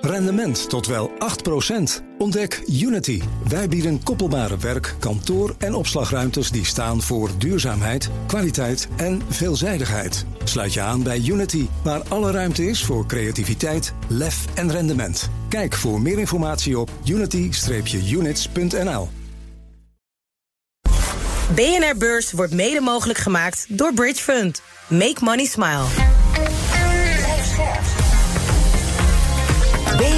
Rendement tot wel 8%. Ontdek Unity. Wij bieden koppelbare werk, kantoor en opslagruimtes die staan voor duurzaamheid, kwaliteit en veelzijdigheid. Sluit je aan bij Unity, waar alle ruimte is voor creativiteit, lef en rendement. Kijk voor meer informatie op unity-units.nl. BNR Beurs wordt mede mogelijk gemaakt door Bridge Fund. Make money smile.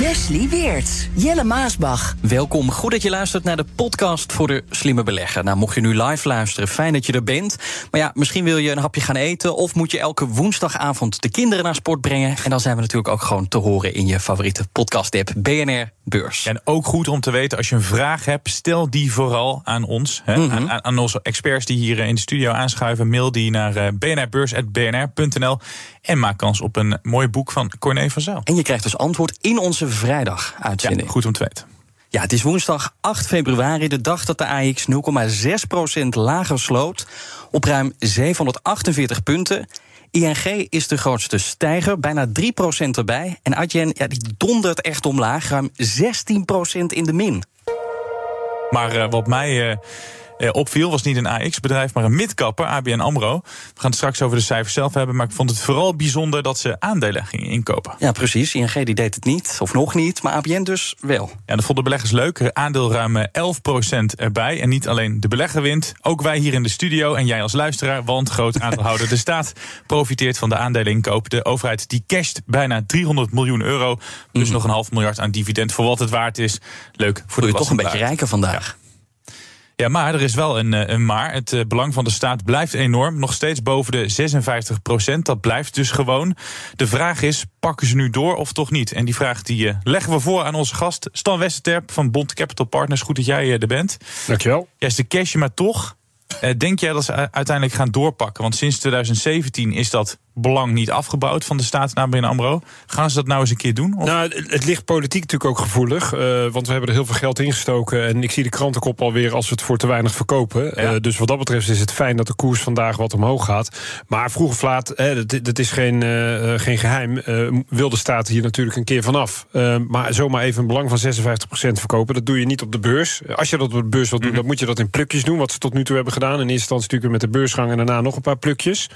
Wesley Weerts, Jelle Maasbach. Welkom, goed dat je luistert naar de podcast voor de slimme belegger. Nou, mocht je nu live luisteren, fijn dat je er bent. Maar ja, misschien wil je een hapje gaan eten... of moet je elke woensdagavond de kinderen naar sport brengen... en dan zijn we natuurlijk ook gewoon te horen in je favoriete podcast-app BNR Beurs. En ook goed om te weten, als je een vraag hebt, stel die vooral aan ons. Hè, Mhm. aan, aan onze experts die hier in de studio aanschuiven. Mail die naar eh, bnrbeurs.bnr.nl en maak kans op een mooi boek van Corné van Zijl. En je krijgt dus antwoord in onze vrijdag-uitzending. Ja, goed om te weten. Ja, het is woensdag 8 februari, de dag dat de AX 0,6% lager sloot. Op ruim 748 punten. ING is de grootste stijger, bijna 3% erbij. En Adyen, ja, die dondert echt omlaag, ruim 16% in de min. Maar eh, wat mij eh, opviel was niet een AX-bedrijf, maar een midkapper, ABN AMRO. We gaan het straks over de cijfers zelf hebben, maar ik vond het vooral bijzonder dat ze aandelen gingen inkopen. Ja, precies. ING die deed het niet, of nog niet, maar ABN dus wel. Ja, dat vonden beleggers leuk. Aandeel ruim eh, 11% erbij. En niet alleen de belegger wint, ook wij hier in de studio en jij als luisteraar, want groot aandeelhouder de staat profiteert van de aandeleninkoop. De overheid die casht bijna 300 miljoen euro, dus nog een half miljard aan dividend voor wat het waard is. Leuk voor de je toch een beetje rijker vandaag. Ja, maar er is wel een, eh, een maar. Het eh, belang van de staat blijft enorm. Nog steeds boven de 56 procent. Dat blijft dus gewoon. De vraag is, pakken ze nu door of toch niet? En die vraag die eh, leggen we voor aan onze gast Stan Westerterp van Bond Capital Partners. Goed dat jij er bent. Dankjewel. Ja, is de cash maar toch. Denk jij dat ze uiteindelijk gaan doorpakken? Want sinds 2017 is dat belang niet afgebouwd van de staat naar ABN AMRO. Gaan ze dat nou eens een keer doen? Of- Nou, het- ligt politiek natuurlijk ook gevoelig. eh, want we hebben er heel veel geld in gestoken. En ik zie de krantenkop alweer als we het voor te weinig verkopen. Eh, dus wat dat betreft is het fijn dat de koers vandaag wat omhoog gaat. Maar vroeg of laat, hè, dat, dat is geen, eh, geen geheim. eh, wil de staat hier natuurlijk een keer vanaf. Maar zomaar even een belang van 56% verkopen, dat doe je niet op de beurs. Als je dat op de beurs wilt doen, dan moet je dat in plukjes doen. Wat ze tot nu toe hebben gedaan. In eerste instantie natuurlijk met de beursgang en daarna nog een paar plukjes.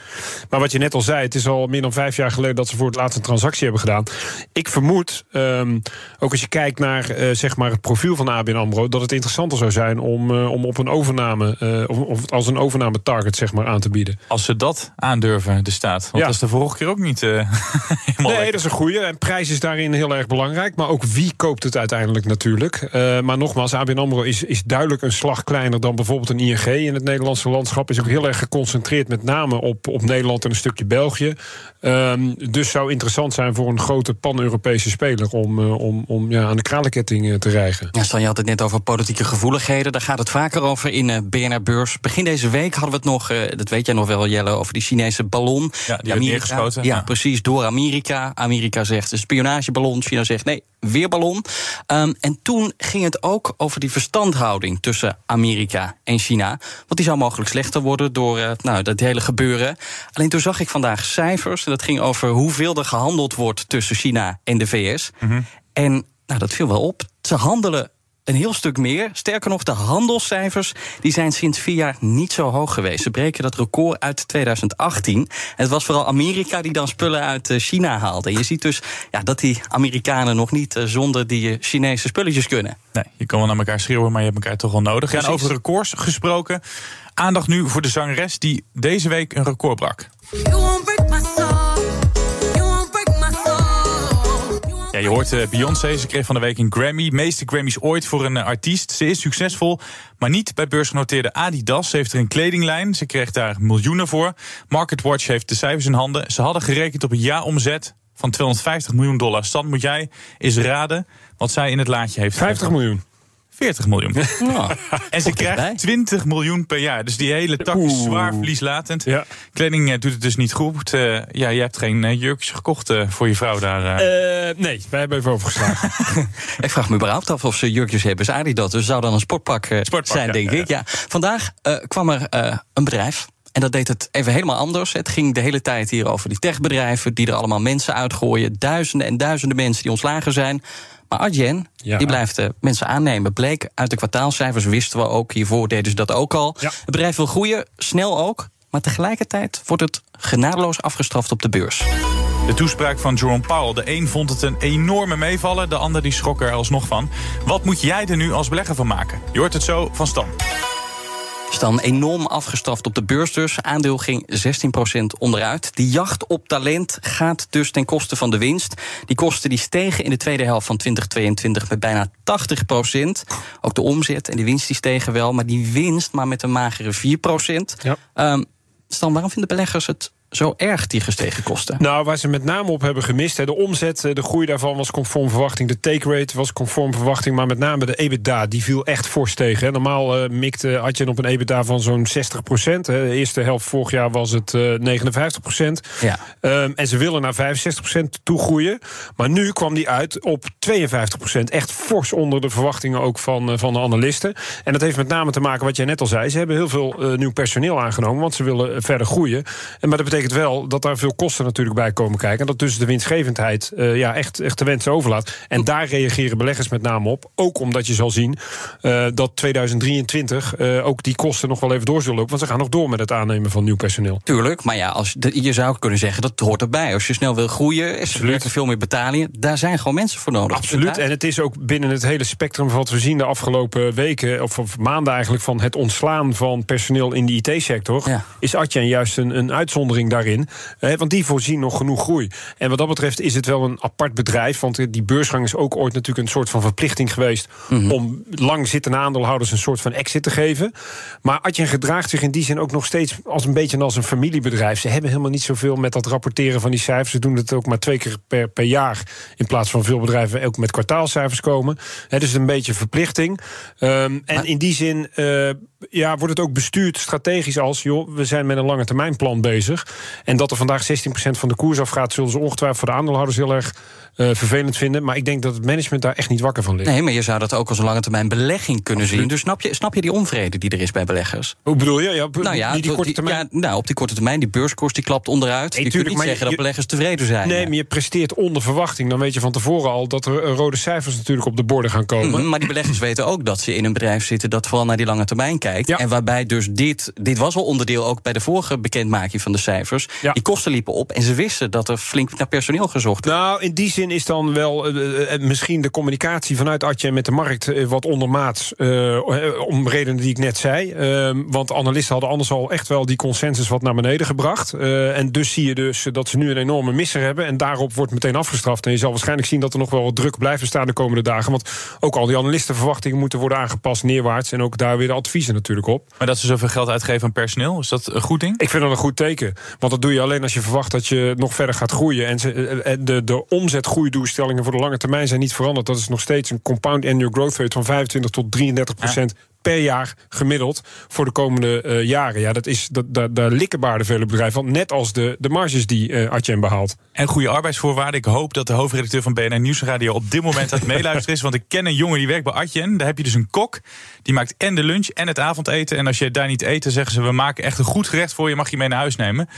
Maar wat je net al zei, het is al meer dan vijf jaar geleden dat ze voor het laatst een transactie hebben gedaan. Ik vermoed, ehm, ook als je kijkt naar eh, zeg maar het profiel van ABN AMRO... dat het interessanter zou zijn om, eh, om op een overname, eh, of, of als een overname target zeg maar, aan te bieden. Als ze dat aandurven, de staat. Want Ja. dat is de vorige keer ook niet helemaal Nee, lekker. dat is een goede. En prijs is daarin heel erg belangrijk. Maar ook wie koopt het uiteindelijk natuurlijk. Maar nogmaals, ABN AMRO is, is duidelijk een slag kleiner... dan bijvoorbeeld een ING in het Nederlandse landschap. Is ook heel erg geconcentreerd met name op, op Nederland en een stukje België hier Ehm, dus zou interessant zijn voor een grote pan-Europese speler... om, eh, om, om ja, aan de kralenketting eh, te rijgen. Ja, Stan, je had het net over politieke gevoeligheden. Daar gaat het vaker over in eh, BNR Beurs. Begin deze week hadden we het nog, eh, dat weet jij nog wel, Jelle, over die Chinese ballon. Ja, die werd neergeschoten, Ja, ja. precies, door Amerika. Amerika zegt een spionageballon. China zegt nee, weer ballon. Ehm, en toen ging het ook over die verstandhouding tussen Amerika en China. Want die zou mogelijk slechter worden door eh, nou, dat hele gebeuren. Alleen toen zag ik vandaag cijfers. Dat ging over hoeveel er gehandeld wordt tussen China en de VS. En nou, dat viel wel op. Ze handelen een heel stuk meer. Sterker nog, de handelscijfers die zijn sinds vier jaar niet zo hoog geweest. Ze breken dat record uit 2018. En het was vooral Amerika die dan spullen uit eh, China haalde. En je ziet dus ja, dat die Amerikanen nog niet eh, zonder die eh, Chinese spulletjes kunnen. Nee, je kan wel naar elkaar schreeuwen, maar je hebt elkaar toch wel nodig. Ja, en over records gesproken. Aandacht nu voor de zangeres die deze week een record brak. Ja, je hoort eh, Beyoncé, ze kreeg van de week een Grammy. Meeste Grammys ooit voor een eh, artiest. Ze is succesvol, maar niet bij beursgenoteerde Adidas. Ze heeft er een kledinglijn, ze kreeg daar miljoenen voor. MarketWatch heeft de cijfers in handen. Ze hadden gerekend op een jaaromzet van 250 miljoen dollar. Stan, moet jij eens raden wat zij in het laadje heeft. 50 miljoen. 40 miljoen. Nou, En ze krijgt 20 miljoen per jaar. Dus die hele tak is zwaar verlieslatend. Ja. Kleding eh, doet het dus niet goed. Eh, ja, je hebt geen eh, jurkjes gekocht voor je vrouw daar. nee, wij hebben even overgeslagen. ik vraag me überhaupt af of ze jurkjes hebben. Is Adidas, dus zou dan een sportpak, Sportpak, zijn, ja, denk ja, ik. Ja. Vandaag eh, kwam er eh, een bedrijf En dat deed het even helemaal anders. Het ging de hele tijd hier over die techbedrijven... die er allemaal mensen uitgooien. Duizenden en duizenden mensen die ontslagen zijn. Maar Adyen, Ja. die blijft eh, mensen aannemen. Bleek uit de kwartaalcijfers, wisten we ook. Hiervoor deden ze dat ook al. Ja. Het bedrijf wil groeien, snel ook. Maar tegelijkertijd wordt het genadeloos afgestraft op de beurs. De toespraak van Jerome Powell. De een vond het een enorme meevallen, de ander die schrok er alsnog van. Wat moet jij er nu als belegger van maken? Je hoort het zo van Stan. Is dan enorm afgestraft op de beurs dus. Aandeel ging 16% onderuit. Die jacht op talent gaat dus ten koste van de winst. Die kosten die stegen in de tweede helft van 2022 met bijna 80%. Ook de omzet en de winst die stegen wel, maar die winst maar met een magere 4%. Ja. Ehm, Stan, waarom vinden beleggers het zo erg, die gestegen kosten? Nou, waar ze met name op hebben gemist. hè, De omzet, eh, de groei daarvan was conform verwachting. De take rate was conform verwachting. Maar met name de EBITDA, die viel echt fors tegen. hè. Normaal eh, mikte Adyen op een EBITDA van zo'n 60 procent. De eerste helft vorig jaar was het eh, 59 procent. Ja. Ehm, en ze willen naar 65 procent toegroeien. Maar nu kwam die uit op 52 procent. Echt fors onder de verwachtingen ook van, eh, van de analisten. En dat heeft met name te maken, wat jij net al zei... ze hebben heel veel eh, nieuw personeel aangenomen... want ze willen eh, verder groeien. En, maar dat betekent wel dat daar veel kosten natuurlijk bij komen kijken... en dat dus de winstgevendheid eh, ja, echt, echt de wensen overlaat. En daar reageren beleggers met name op. Ook omdat je zal zien eh, dat 2023 eh, ook die kosten nog wel even door zullen lopen... want ze gaan nog door met het aannemen van nieuw personeel. Tuurlijk, maar ja, als, de- je zou kunnen zeggen dat hoort erbij. Als je snel wil groeien, is er veel meer betalingen. Daar zijn gewoon mensen voor nodig. Absoluut. En het is ook binnen het hele spectrum van wat we zien de afgelopen weken, of, of maanden eigenlijk, van het ontslaan van personeel in de IT-sector. Ja. Is Adyen juist een, een uitzondering daarin. Eh, want die voorzien nog genoeg groei. En wat dat betreft is het wel een apart bedrijf. Want eh, die beursgang is ook ooit natuurlijk een soort van verplichting geweest. om lang zittende aandeelhouders een soort van exit te geven. Maar Adyen gedraagt zich in die zin ook nog steeds als een beetje als een familiebedrijf. Ze hebben helemaal niet zoveel met dat rapporteren van die cijfers. Ze doen het ook maar twee keer per, per jaar. In plaats van veel bedrijven ook met kwartaalcijfers komen. Hè, dus een beetje verplichting. Ehm, en in die zin eh, ja, wordt het ook bestuurd strategisch als... joh, we zijn met een lange termijn plan bezig. En dat er vandaag 16% van de koers afgaat... zullen ze ongetwijfeld voor de aandeelhouders heel erg eh, vervelend vinden. Maar ik denk dat het management daar echt niet wakker van ligt. Nee, maar je zou dat ook als een lange termijn belegging kunnen zien. Dus snap je, snap je die onvrede die er is bij beleggers? Hoe bedoel je? Ja, Nou ja, die, die korte termijn... ja, nou, op die korte termijn, die beurskoers die klapt onderuit. Nee, je kunt niet zeggen je- dat beleggers tevreden zijn. Nee, maar je presteert onder verwachting. Dan weet je van tevoren al dat er eh, rode cijfers natuurlijk op de borden gaan komen. Mhm, Maar die beleggers weten ook dat ze in een bedrijf zitten dat vooral naar die lange termijn kijkt. Ja. En waarbij dus dit, dit was al onderdeel ook bij de vorige bekendmaking van de cijfers. Ja. Die kosten liepen op en ze wisten dat er flink naar personeel gezocht werd. Nou, in die zin is dan wel eh, eh, misschien de communicatie vanuit Adyen met de markt eh, wat ondermaats. eh, eh, om redenen die ik net zei. Ehm, want analisten hadden anders al echt wel die consensus wat naar beneden gebracht. Eh, en dus zie je dus dat ze nu een enorme misser hebben. En daarop wordt meteen afgestraft. En je zal waarschijnlijk zien dat er nog wel wat druk blijft staan de komende dagen. Want ook al die analistenverwachtingen moeten worden aangepast neerwaarts. En ook daar weer de adviezen natuurlijk op. Maar dat ze zoveel geld uitgeven aan personeel, is dat een goed ding? Ik vind dat een goed teken. Want dat doe je alleen als je verwacht dat je nog verder gaat groeien. En ze, eh, eh, de, de omzetgroeidoelstellingen voor de lange termijn zijn niet veranderd. Dat is nog steeds een compound annual growth rate van 25 tot 33 procent. Per jaar gemiddeld voor de komende eh, jaren. Ja, dat is, dat, daar, daar likken baarden vele bedrijven van. Net als de, de marges die eh Adyen behaalt. En goede arbeidsvoorwaarden. Ik hoop dat de hoofdredacteur van BNR Nieuwsradio op dit moment aan het meeluisteren is. Want ik ken een jongen die werkt bij Adyen. Daar heb je dus een kok. Die maakt en de lunch en het avondeten. En als je daar niet eet, zeggen ze... we maken echt een goed gerecht voor je, mag je mee naar huis nemen.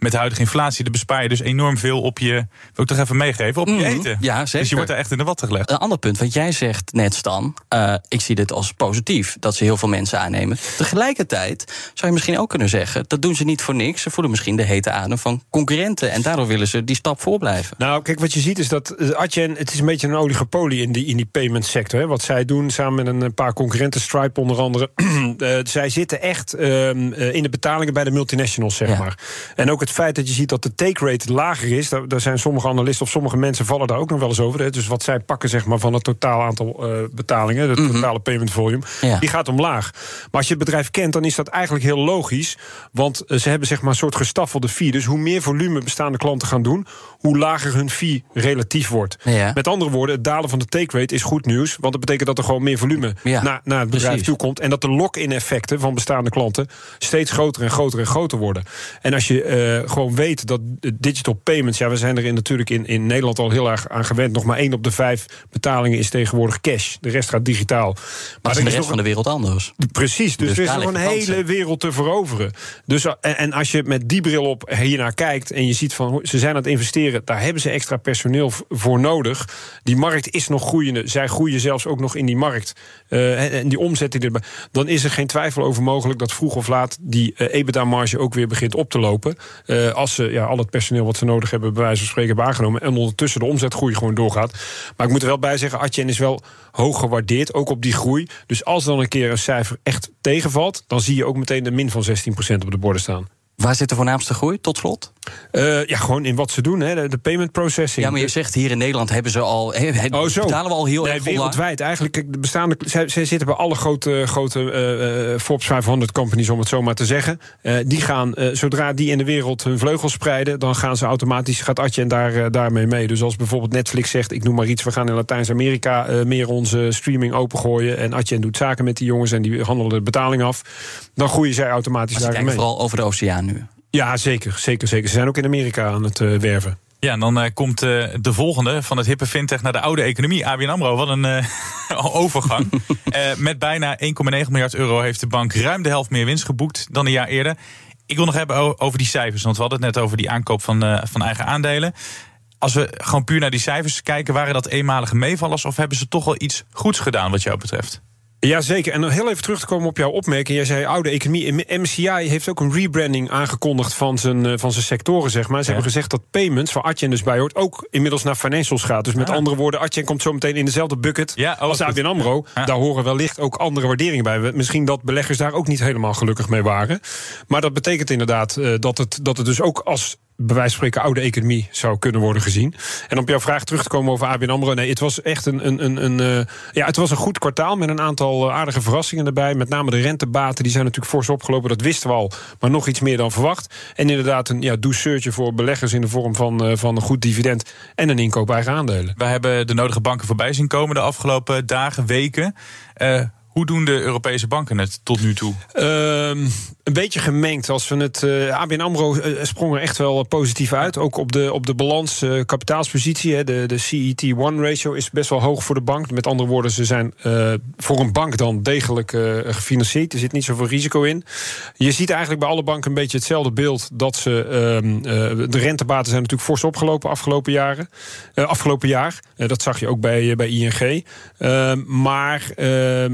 Met de huidige inflatie, dan bespaar je dus enorm veel op je... wil ik toch even meegeven, op je Mhm. eten. Ja, zeker. Dus je wordt daar echt in de watten gelegd. Een ander punt, wat jij zegt net, Stan. eh, ik zie dit als positief, dat ze heel veel mensen aannemen. Tegelijkertijd zou je misschien ook kunnen zeggen... dat doen ze niet voor niks. Ze voelen misschien de hete adem van concurrenten... en daardoor willen ze die stap voor blijven. Nou, kijk, wat je ziet is dat eh, Adyen... het is een beetje een oligopolie in die, in die payment sector. Hè. Wat zij doen, samen met een paar concurrenten... Stripe onder andere. eh, zij zitten echt ehm, eh, in de betalingen bij de multinationals, zeg Ja. maar. En ook het feit dat je ziet dat de take rate lager is... Daar, daar zijn sommige analisten of sommige mensen vallen daar ook nog wel eens over. Hè. Dus wat zij pakken, zeg maar, van het totaal aantal eh, betalingen... het totale payment volume, Ja. die gaat omlaag. Maar als je het bedrijf kent, dan is dat eigenlijk heel logisch. Want eh, ze hebben zeg maar een soort gestaffelde fee. Dus hoe meer volume bestaande klanten gaan doen... hoe lager hun fee relatief wordt. Ja. Met andere woorden, het dalen van de take rate is goed nieuws. Want dat betekent dat er gewoon meer volume Ja, naar, naar het bedrijf toe komt. En dat de lock-in effecten van bestaande klanten... steeds groter en groter en groter worden. En als je gewoon weet dat digital payments, ja, we zijn er in, natuurlijk in, in Nederland al heel erg aan gewend. Nog maar één op de vijf betalingen is tegenwoordig cash. De rest gaat digitaal. Maar, maar in de rest van de wereld anders. Precies, dus, dus er is nog een hele wereld te veroveren. Dus, en, en, als je met die bril op hiernaar kijkt en je ziet van ze zijn aan het investeren, daar hebben ze extra personeel voor nodig. Die markt is nog groeiende. Zij groeien zelfs ook nog in die markt. Uh, en die omzet die erbij. Dan is er geen twijfel over mogelijk dat vroeg of laat die uh, EBITDA-marge ook weer begint op te lopen. Uh, als ze ja, al het personeel wat ze nodig hebben, bij wijze van spreken, hebben aangenomen. En ondertussen de omzetgroei gewoon doorgaat. Maar ik moet er wel bij zeggen, Atjen is wel hoog gewaardeerd, ook op die groei. Dus als dan een keer een cijfer echt tegenvalt, dan zie je ook meteen de min van 16% op de borden staan. Waar zit de voornaamste groei, tot slot? Uh, ja, gewoon in wat ze doen, hè, de, payment processing. Ja, maar je zegt hier in Nederland hebben ze al. He, oh, zo. betalen we al heel nee, erg wereldwijd. Eigenlijk, de bestaande. Zij, zij, zitten bij alle grote, grote uh, Forbes 500 companies, om het zo maar te zeggen. Uh, die gaan, zodra die in de wereld hun vleugels spreiden, dan gaan ze automatisch, gaat Atje en daar, daarmee mee. Dus als bijvoorbeeld Netflix zegt, ik noem maar iets, we gaan in Latijns-Amerika meer onze streaming opengooien. En Atje doet zaken met die jongens en die handelen de betaling af. Dan groeien zij automatisch daar mee. vooral over de oceaan nu. Ja, zeker, zeker, zeker. Ze zijn ook in Amerika aan het uh, werven. Ja, en dan uh, komt uh, de volgende van het hippe fintech naar de oude economie. ABN AMRO, wat een overgang. met bijna 1,9 miljard euro heeft de bank ruim de helft meer winst geboekt dan een jaar eerder. Ik wil nog hebben over die cijfers, want we hadden het net over die aankoop van, van eigen aandelen. Als we gewoon puur naar die cijfers kijken, waren dat eenmalige meevallers of hebben ze toch wel iets goeds gedaan wat jou betreft? Jazeker. En nog heel even terug te komen op jouw opmerking. Jij zei oude economie. MCI heeft ook een rebranding aangekondigd van zijn, eh, van zijn sectoren, zeg maar. Ze hebben gezegd dat payments, waar Atjen dus bij hoort, ook inmiddels naar financials gaat. Dus met ah. andere woorden, Atjen komt zo meteen in dezelfde bucket ja, oh, als ABN AMRO. Daar horen wellicht ook andere waarderingen bij. Misschien dat beleggers daar ook niet helemaal gelukkig mee waren. Maar dat betekent inderdaad uh, dat, het, dat het dus ook als bij wijze van spreken oude economie zou kunnen worden gezien. En op jouw vraag terug te komen over ABN AMRO. Nee, het was echt een, een, een, een uh, ja, het was een goed kwartaal met een aantal uh, aardige verrassingen erbij. Met name de rentebaten, die zijn natuurlijk fors opgelopen. Dat wisten we al, maar nog iets meer dan verwacht. En inderdaad een ja, douceurtje voor beleggers in de vorm van, uh, van een goed dividend en een inkoop eigen aandelen. Wij hebben de nodige banken voorbij zien komen de afgelopen dagen, weken. Hoe doen de Europese banken het tot nu toe? Uh, een beetje gemengd. Als we het, uh, eh, ABN AMRO uh, sprong er echt wel positief uit. Ook op de, op de balans, uh, kapitaalspositie. Hè, de, de CET1-ratio is best wel hoog voor de bank. Met andere woorden, ze zijn voor een bank dan degelijk gefinancierd. Er zit niet zoveel risico in. Je ziet eigenlijk bij alle banken een beetje hetzelfde beeld. Dat ze, ehm, de rentebaten zijn natuurlijk fors opgelopen afgelopen jaren. afgelopen jaar. dat zag je ook bij, bij ING. Ehm, maar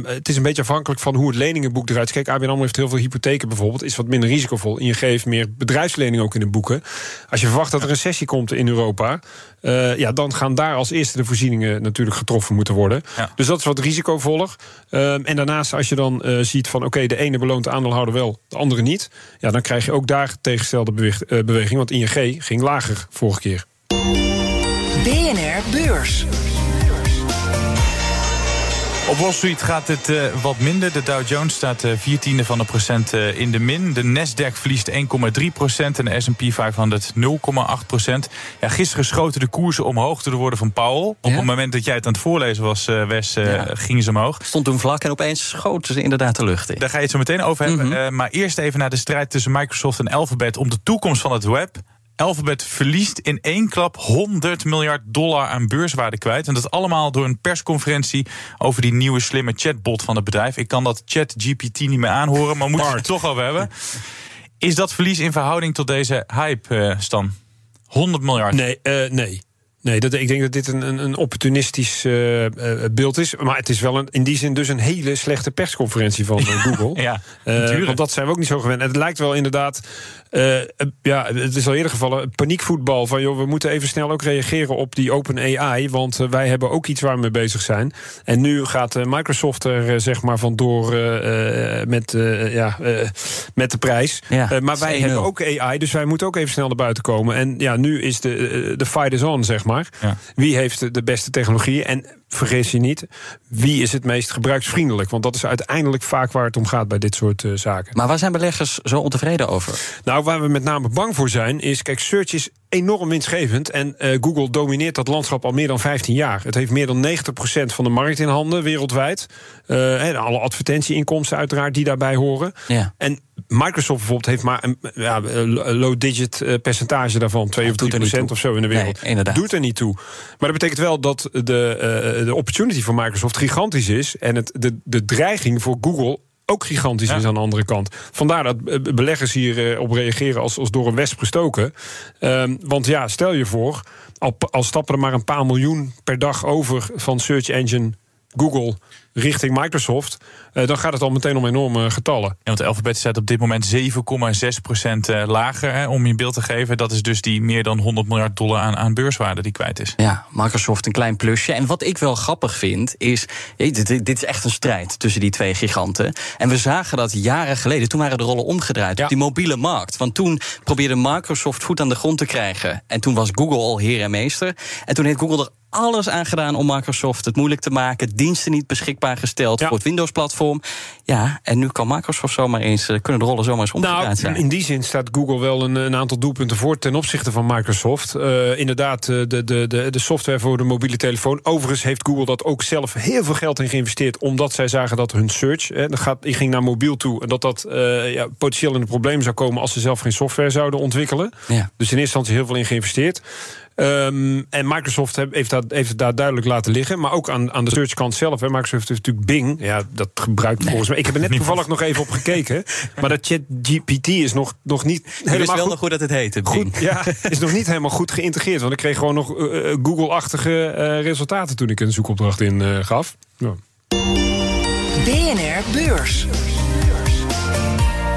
het is een beetje afhankelijk van hoe het leningenboek eruit ziet. Kijk, ABN AMRO heeft heel veel hypotheken bijvoorbeeld. Is wat minder risicovol. En je geeft meer bedrijfsleningen ook in de boeken. Als je verwacht dat er een recessie komt in Europa... Uh, ja, dan gaan daar als eerste de voorzieningen natuurlijk getroffen moeten worden. Dus dat is wat risicovoller. Uh, en daarnaast, als je dan uh, ziet van... oké, de ene beloont de aandeelhouder wel, de andere niet... ja, dan krijg je ook daar tegengestelde beweging. Want ING ging lager vorige keer. BNR Beurs. Op Wall Street gaat het uh, wat minder. De Dow Jones staat uh, vier tiende van een procent uh, in de min. De Nasdaq verliest 1,3 procent en de S&P 500 0,8 procent. Ja, gisteren schoten de koersen omhoog door de woorden van Powell. Op het moment dat jij het aan het voorlezen was, Wes, ja. gingen ze omhoog. Stond toen vlak en opeens schoten ze inderdaad de lucht in. Daar ga je het zo meteen over hebben. Mm maar eerst even naar de strijd tussen Microsoft en Alphabet... om de toekomst van het web... Alphabet verliest in één klap 100 miljard dollar aan beurswaarde kwijt. En dat allemaal door een persconferentie over die nieuwe slimme chatbot van het bedrijf. Ik kan dat ChatGPT niet meer aanhoren, maar moeten we het toch over hebben. Is dat verlies in verhouding tot deze hype, uh, Stan? 100 miljard? Nee, uh, nee. Nee, dat, ik denk dat dit een, een, een opportunistisch uh, beeld is. Maar het is wel een, in die zin dus een hele slechte persconferentie van Google. ja, uh, want dat zijn we ook niet zo gewend. het lijkt wel inderdaad ja, het is al eerder gevallen, paniekvoetbal. Van joh, we moeten even snel ook reageren op die open AI. Want wij hebben ook iets waar we mee bezig zijn. En nu gaat Microsoft er zeg maar vandoor met, ja, met de prijs. Ja, maar wij hebben ook AI, dus wij moeten ook even snel naar buiten komen. En ja, nu is de, de fight is on, zeg maar. Ja. Wie heeft de beste technologie? En vergis je niet, wie is het meest gebruiksvriendelijk? Want dat is uiteindelijk vaak waar het om gaat bij dit soort uh, zaken. Maar waar zijn beleggers zo ontevreden over? Nou, waar we met name bang voor zijn, is, kijk, search is enorm winstgevend. En uh, Google domineert dat landschap al meer dan 15 jaar. Het heeft meer dan 90% van de markt in handen wereldwijd. Uh, en alle advertentieinkomsten uiteraard die daarbij horen. Ja. En Microsoft bijvoorbeeld heeft maar een ja, low-digit percentage daarvan. 2 of 3 procent of zo in de wereld. Nee, Doet er niet toe. Maar dat betekent wel dat de, de opportunity voor Microsoft gigantisch is. En het, de, de dreiging voor Google ook gigantisch ja. is aan de andere kant. Vandaar dat beleggers hierop op reageren als, als door een wesp gestoken. Um, want ja, stel je voor, al, al stappen er maar een paar miljoen per dag over van search engine Google richting Microsoft, uh, dan gaat het al meteen om enorme getallen. Ja, want Alphabet staat op dit moment 7,6 procent uh, lager. Hè, om je beeld te geven, dat is dus die meer dan 100 miljard dollar aan, aan beurswaarde die kwijt is. Ja, Microsoft een klein plusje. En wat ik wel grappig vind, is. Dit, dit is echt een strijd tussen die twee giganten. En we zagen dat jaren geleden, toen waren de rollen omgedraaid ja. op die mobiele markt. Want toen probeerde Microsoft voet aan de grond te krijgen. En toen was Google al heer en meester. En toen heeft Google er alles aan gedaan om Microsoft het moeilijk te maken. Diensten niet beschikbaar gesteld ja. voor het Windows-platform. Ja, en nu kan Microsoft zomaar eens, kunnen de rollen zomaar eens omgedraaid nou, zijn. In die zin staat Google wel een, een aantal doelpunten voor ten opzichte van Microsoft. Uh, inderdaad, de, de, de, de software voor de mobiele telefoon. Overigens heeft Google dat ook zelf heel veel geld in geïnvesteerd. Omdat zij zagen dat hun search, hè, dat gaat, die ging naar mobiel toe. En dat dat uh, ja, potentieel in de problemen zou komen als ze zelf geen software zouden ontwikkelen. Ja. Dus in eerste instantie heel veel in geïnvesteerd. Um, en Microsoft heeft, dat, heeft het daar duidelijk laten liggen. Maar ook aan, aan de searchkant zelf. Hè. Microsoft heeft natuurlijk Bing. Ja, dat gebruikt nee. volgens mij. Ik heb er net toevallig nog even op gekeken. Maar dat ChatGPT is nog, nog niet helemaal wist wel goed, nog goed dat het heette, Bing. Goed, ja, is nog niet helemaal goed geïntegreerd. Want ik kreeg gewoon nog uh, Google-achtige uh, resultaten... toen ik een zoekopdracht in uh, gaf. Ja. BNR Beurs.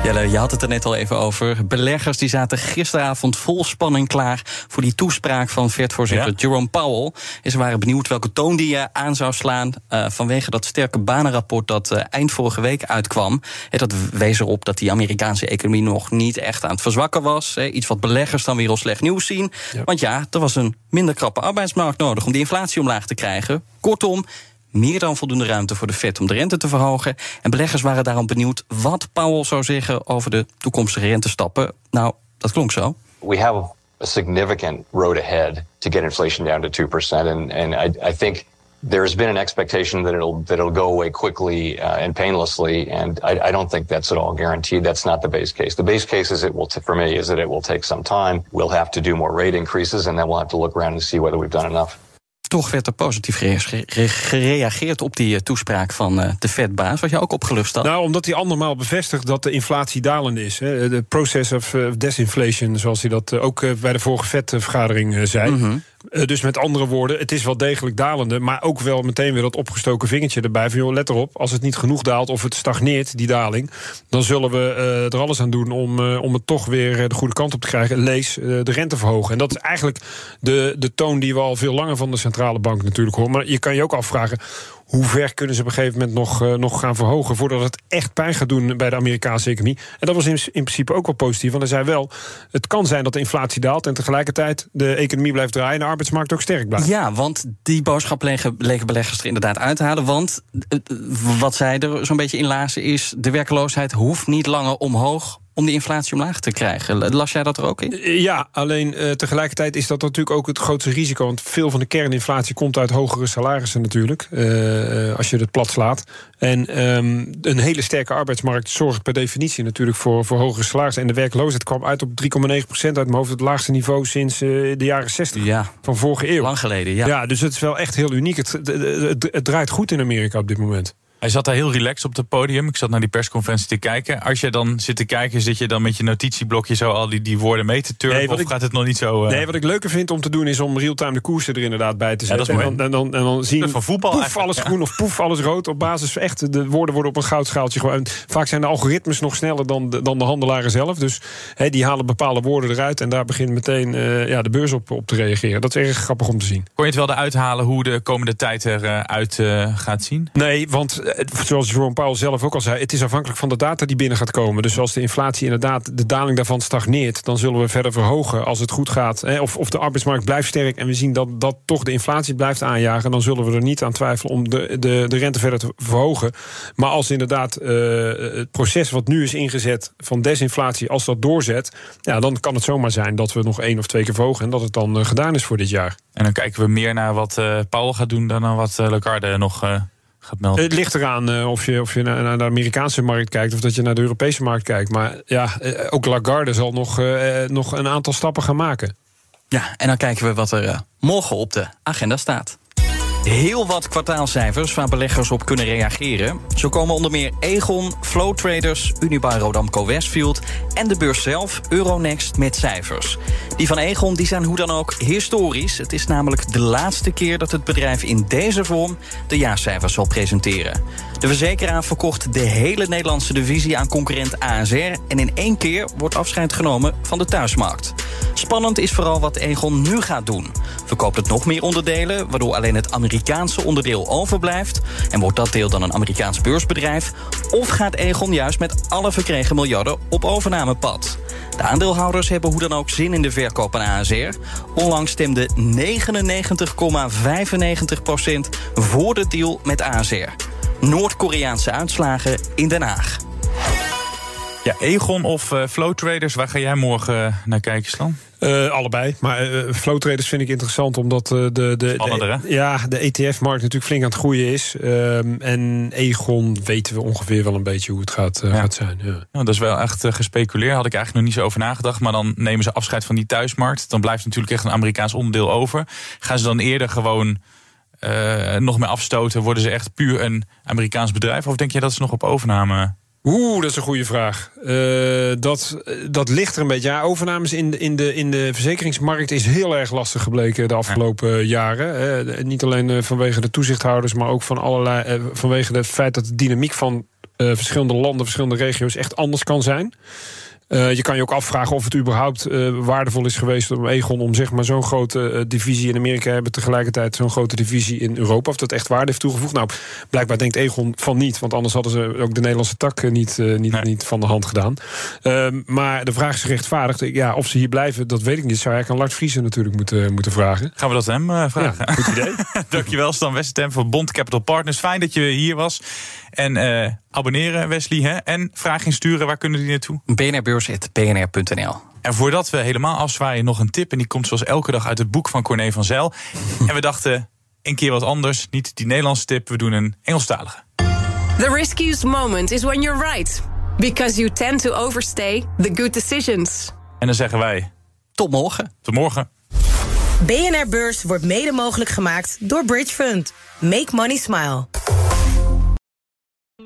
Jelle, je had het er net al even over. Beleggers die zaten gisteravond vol spanning klaar voor die toespraak van Fed-voorzitter ja. Jerome Powell. En ze waren benieuwd welke toon die uh, aan zou slaan uh, vanwege dat sterke banenrapport dat uh, eind vorige week uitkwam. En dat wees erop dat die Amerikaanse economie nog niet echt aan het verzwakken was. Iets wat beleggers dan weer als slecht nieuws zien. Ja. Want ja, er was een minder krappe arbeidsmarkt nodig om die inflatie omlaag te krijgen. Kortom, meer dan voldoende ruimte voor de Fed om de rente te verhogen. En beleggers waren daarom benieuwd wat Powell zou zeggen over de toekomstige rentestappen. Nou, dat klonk zo. We have a significant road ahead to get inflation down to 2%. And, and I, I think there's been an expectation that it'll that it'll go away quickly uh, and painlessly, and I, I, don't think that's at all guaranteed. That's not the base case. The base case is it will for me is that it will take some time. We'll have to do more rate increases, and then we'll have to look around and see whether we've done enough. Toch werd er positief gereageerd op die toespraak van de Fed-baas. Wat je ook opgelust had. Nou, omdat hij andermaal bevestigt dat de inflatie dalende is. De process of desinflation, zoals hij dat ook bij de vorige Fed-vergadering zei. Mm-hmm. Dus met andere woorden, het is wel degelijk dalende. Maar ook wel meteen weer dat opgestoken vingertje erbij. Van joh, let erop, als het niet genoeg daalt of het stagneert, die daling. dan zullen we uh, er alles aan doen om, uh, om het toch weer de goede kant op te krijgen. Lees de rente verhogen. En dat is eigenlijk de, de toon die we al veel langer van de centrale bank natuurlijk horen. Maar je kan je ook afvragen hoe ver kunnen ze op een gegeven moment nog, uh, nog gaan verhogen... voordat het echt pijn gaat doen bij de Amerikaanse economie. En dat was in, in principe ook wel positief. Want hij zei wel, het kan zijn dat de inflatie daalt... en tegelijkertijd de economie blijft draaien... en de arbeidsmarkt ook sterk blijft. Ja, want die boodschap legen, beleggers er inderdaad uit halen. Want uh, wat zij er zo'n beetje in lazen is... de werkloosheid hoeft niet langer omhoog om die inflatie omlaag te krijgen. Las jij dat er ook in? Ja, alleen uh, tegelijkertijd is dat natuurlijk ook het grootste risico. Want veel van de kerninflatie komt uit hogere salarissen natuurlijk. Uh, als je het plat slaat. En um, een hele sterke arbeidsmarkt zorgt per definitie natuurlijk voor, voor hogere salarissen. En de werkloosheid kwam uit op 3,9 procent uit mijn hoofd. Het laagste niveau sinds uh, de jaren 60 ja. van vorige eeuw. Lang geleden, ja. Ja, dus het is wel echt heel uniek. Het, het, het, het draait goed in Amerika op dit moment. Hij zat daar heel relaxed op het podium. Ik zat naar die persconferentie te kijken. Als je dan zit te kijken, zit je dan met je notitieblokje zo al die, die woorden mee te turven? Nee, of ik, gaat het nog niet zo... Uh... Nee, wat ik leuker vind om te doen is om real-time de koersen er inderdaad bij te zetten. Ja, en, dan, en, dan, en dan zien van voetbal poef alles groen of poef alles rood. Op basis echt, de woorden worden op een goudschaaltje gewoon. Vaak zijn de algoritmes nog sneller dan de, dan de handelaren zelf. Dus he, die halen bepaalde woorden eruit en daar begint meteen uh, ja, de beurs op, op te reageren. Dat is erg grappig om te zien. Kon je het wel eruit halen hoe de komende tijd eruit uh, gaat zien? Nee, want zoals Jerome Powell zelf ook al zei, het is afhankelijk van de data die binnen gaat komen. Dus als de inflatie inderdaad, de daling daarvan stagneert, dan zullen we verder verhogen als het goed gaat. Hè, of, of de arbeidsmarkt blijft sterk en we zien dat, dat toch de inflatie blijft aanjagen, dan zullen we er niet aan twijfelen om de, de, de rente verder te verhogen. Maar als inderdaad uh, het proces wat nu is ingezet van desinflatie, als dat doorzet, ja, dan kan het zomaar zijn dat we nog één of twee keer verhogen en dat het dan uh, gedaan is voor dit jaar. En dan kijken we meer naar wat uh, Paul gaat doen dan naar wat Lagarde nog gaat melden. Het ligt eraan of je, of je naar, naar, de Amerikaanse markt kijkt of dat je naar de Europese markt kijkt. Maar ja, ook Lagarde zal nog, nog een aantal stappen gaan maken. Ja, en dan kijken we wat er morgen op de agenda staat. Heel wat kwartaalcijfers waar beleggers op kunnen reageren. Zo komen onder meer Egon, Flow Traders, Unibail Rodamco Westfield en de beurs zelf, Euronext, met cijfers. Die van Egon die zijn hoe dan ook historisch. Het is namelijk de laatste keer dat het bedrijf in deze vorm de jaarcijfers zal presenteren. De verzekeraar verkocht de hele Nederlandse divisie aan concurrent ASR en in één keer wordt afscheid genomen van de thuismarkt. Spannend is vooral wat Egon nu gaat doen. Verkoopt het nog meer onderdelen, waardoor alleen het Amerikaanse onderdeel overblijft? En wordt dat deel dan een Amerikaans beursbedrijf? Of gaat Egon juist met alle verkregen miljarden op overnamepad? De aandeelhouders hebben hoe dan ook zin in de verkoop aan ASR. Onlangs stemde 99,95% voor de deal met ASR. Noord-Koreaanse uitslagen in Den Haag. Ja, Egon of uh, Flow Traders, waar ga jij morgen uh, naar kijken, Stan? Uh, allebei. Maar uh, flow traders vind ik interessant omdat uh, de, de, de, ja, de ETF-markt natuurlijk flink aan het groeien is. Um, en Egon weten we ongeveer wel een beetje hoe het gaat, ja. gaat zijn. Ja. Nou, dat is wel echt gespeculeerd. Had ik eigenlijk nog niet zo over nagedacht. Maar dan nemen ze afscheid van die thuismarkt. Dan blijft natuurlijk echt een Amerikaans onderdeel over. Gaan ze dan eerder gewoon nog meer afstoten? Worden ze echt puur een Amerikaans bedrijf? Of denk je dat ze nog op overname Oeh, dat is een goede vraag. Uh, dat, dat ligt er een beetje. Ja, overnames in de, in, de, in de verzekeringsmarkt is heel erg lastig gebleken de afgelopen ja. jaren. Uh, niet alleen uh, vanwege de toezichthouders, maar ook van allerlei, vanwege het feit dat de dynamiek van verschillende landen, verschillende regio's echt anders kan zijn. Uh, je kan je ook afvragen of het überhaupt uh, waardevol is geweest om Egon om zeg maar zo'n grote uh, divisie in Amerika hebben tegelijkertijd zo'n grote divisie in Europa. Of dat echt waarde heeft toegevoegd. Nou, blijkbaar denkt Egon van niet, want anders hadden ze ook de Nederlandse tak niet, niet, nee. niet van de hand gedaan. Ehm, maar de vraag is gerechtvaardigd. Ja, of ze hier blijven, dat weet ik niet. Zou eigenlijk aan Lart Vriezen natuurlijk moeten, moeten vragen. Gaan we dat hem vragen? Ja, goed idee. Dankjewel Stan Westertem van Bond Capital Partners. Fijn dat je hier was. En uh, abonneren, Wesley. Hè? En vragen insturen, waar kunnen die naartoe? bnrbeurs.bnr.nl En voordat we helemaal afzwaaien, nog een tip. En die komt zoals elke dag uit het boek van Corné van Zijl. en we dachten, een keer wat anders. Niet die Nederlandse tip, we doen een Engelstalige. The riskiest moment is when you're right. Because you tend to overstay the good decisions. En dan zeggen wij... Tot morgen. Tot morgen. BNR Beurs wordt mede mogelijk gemaakt door Bridge Fund. Make money smile.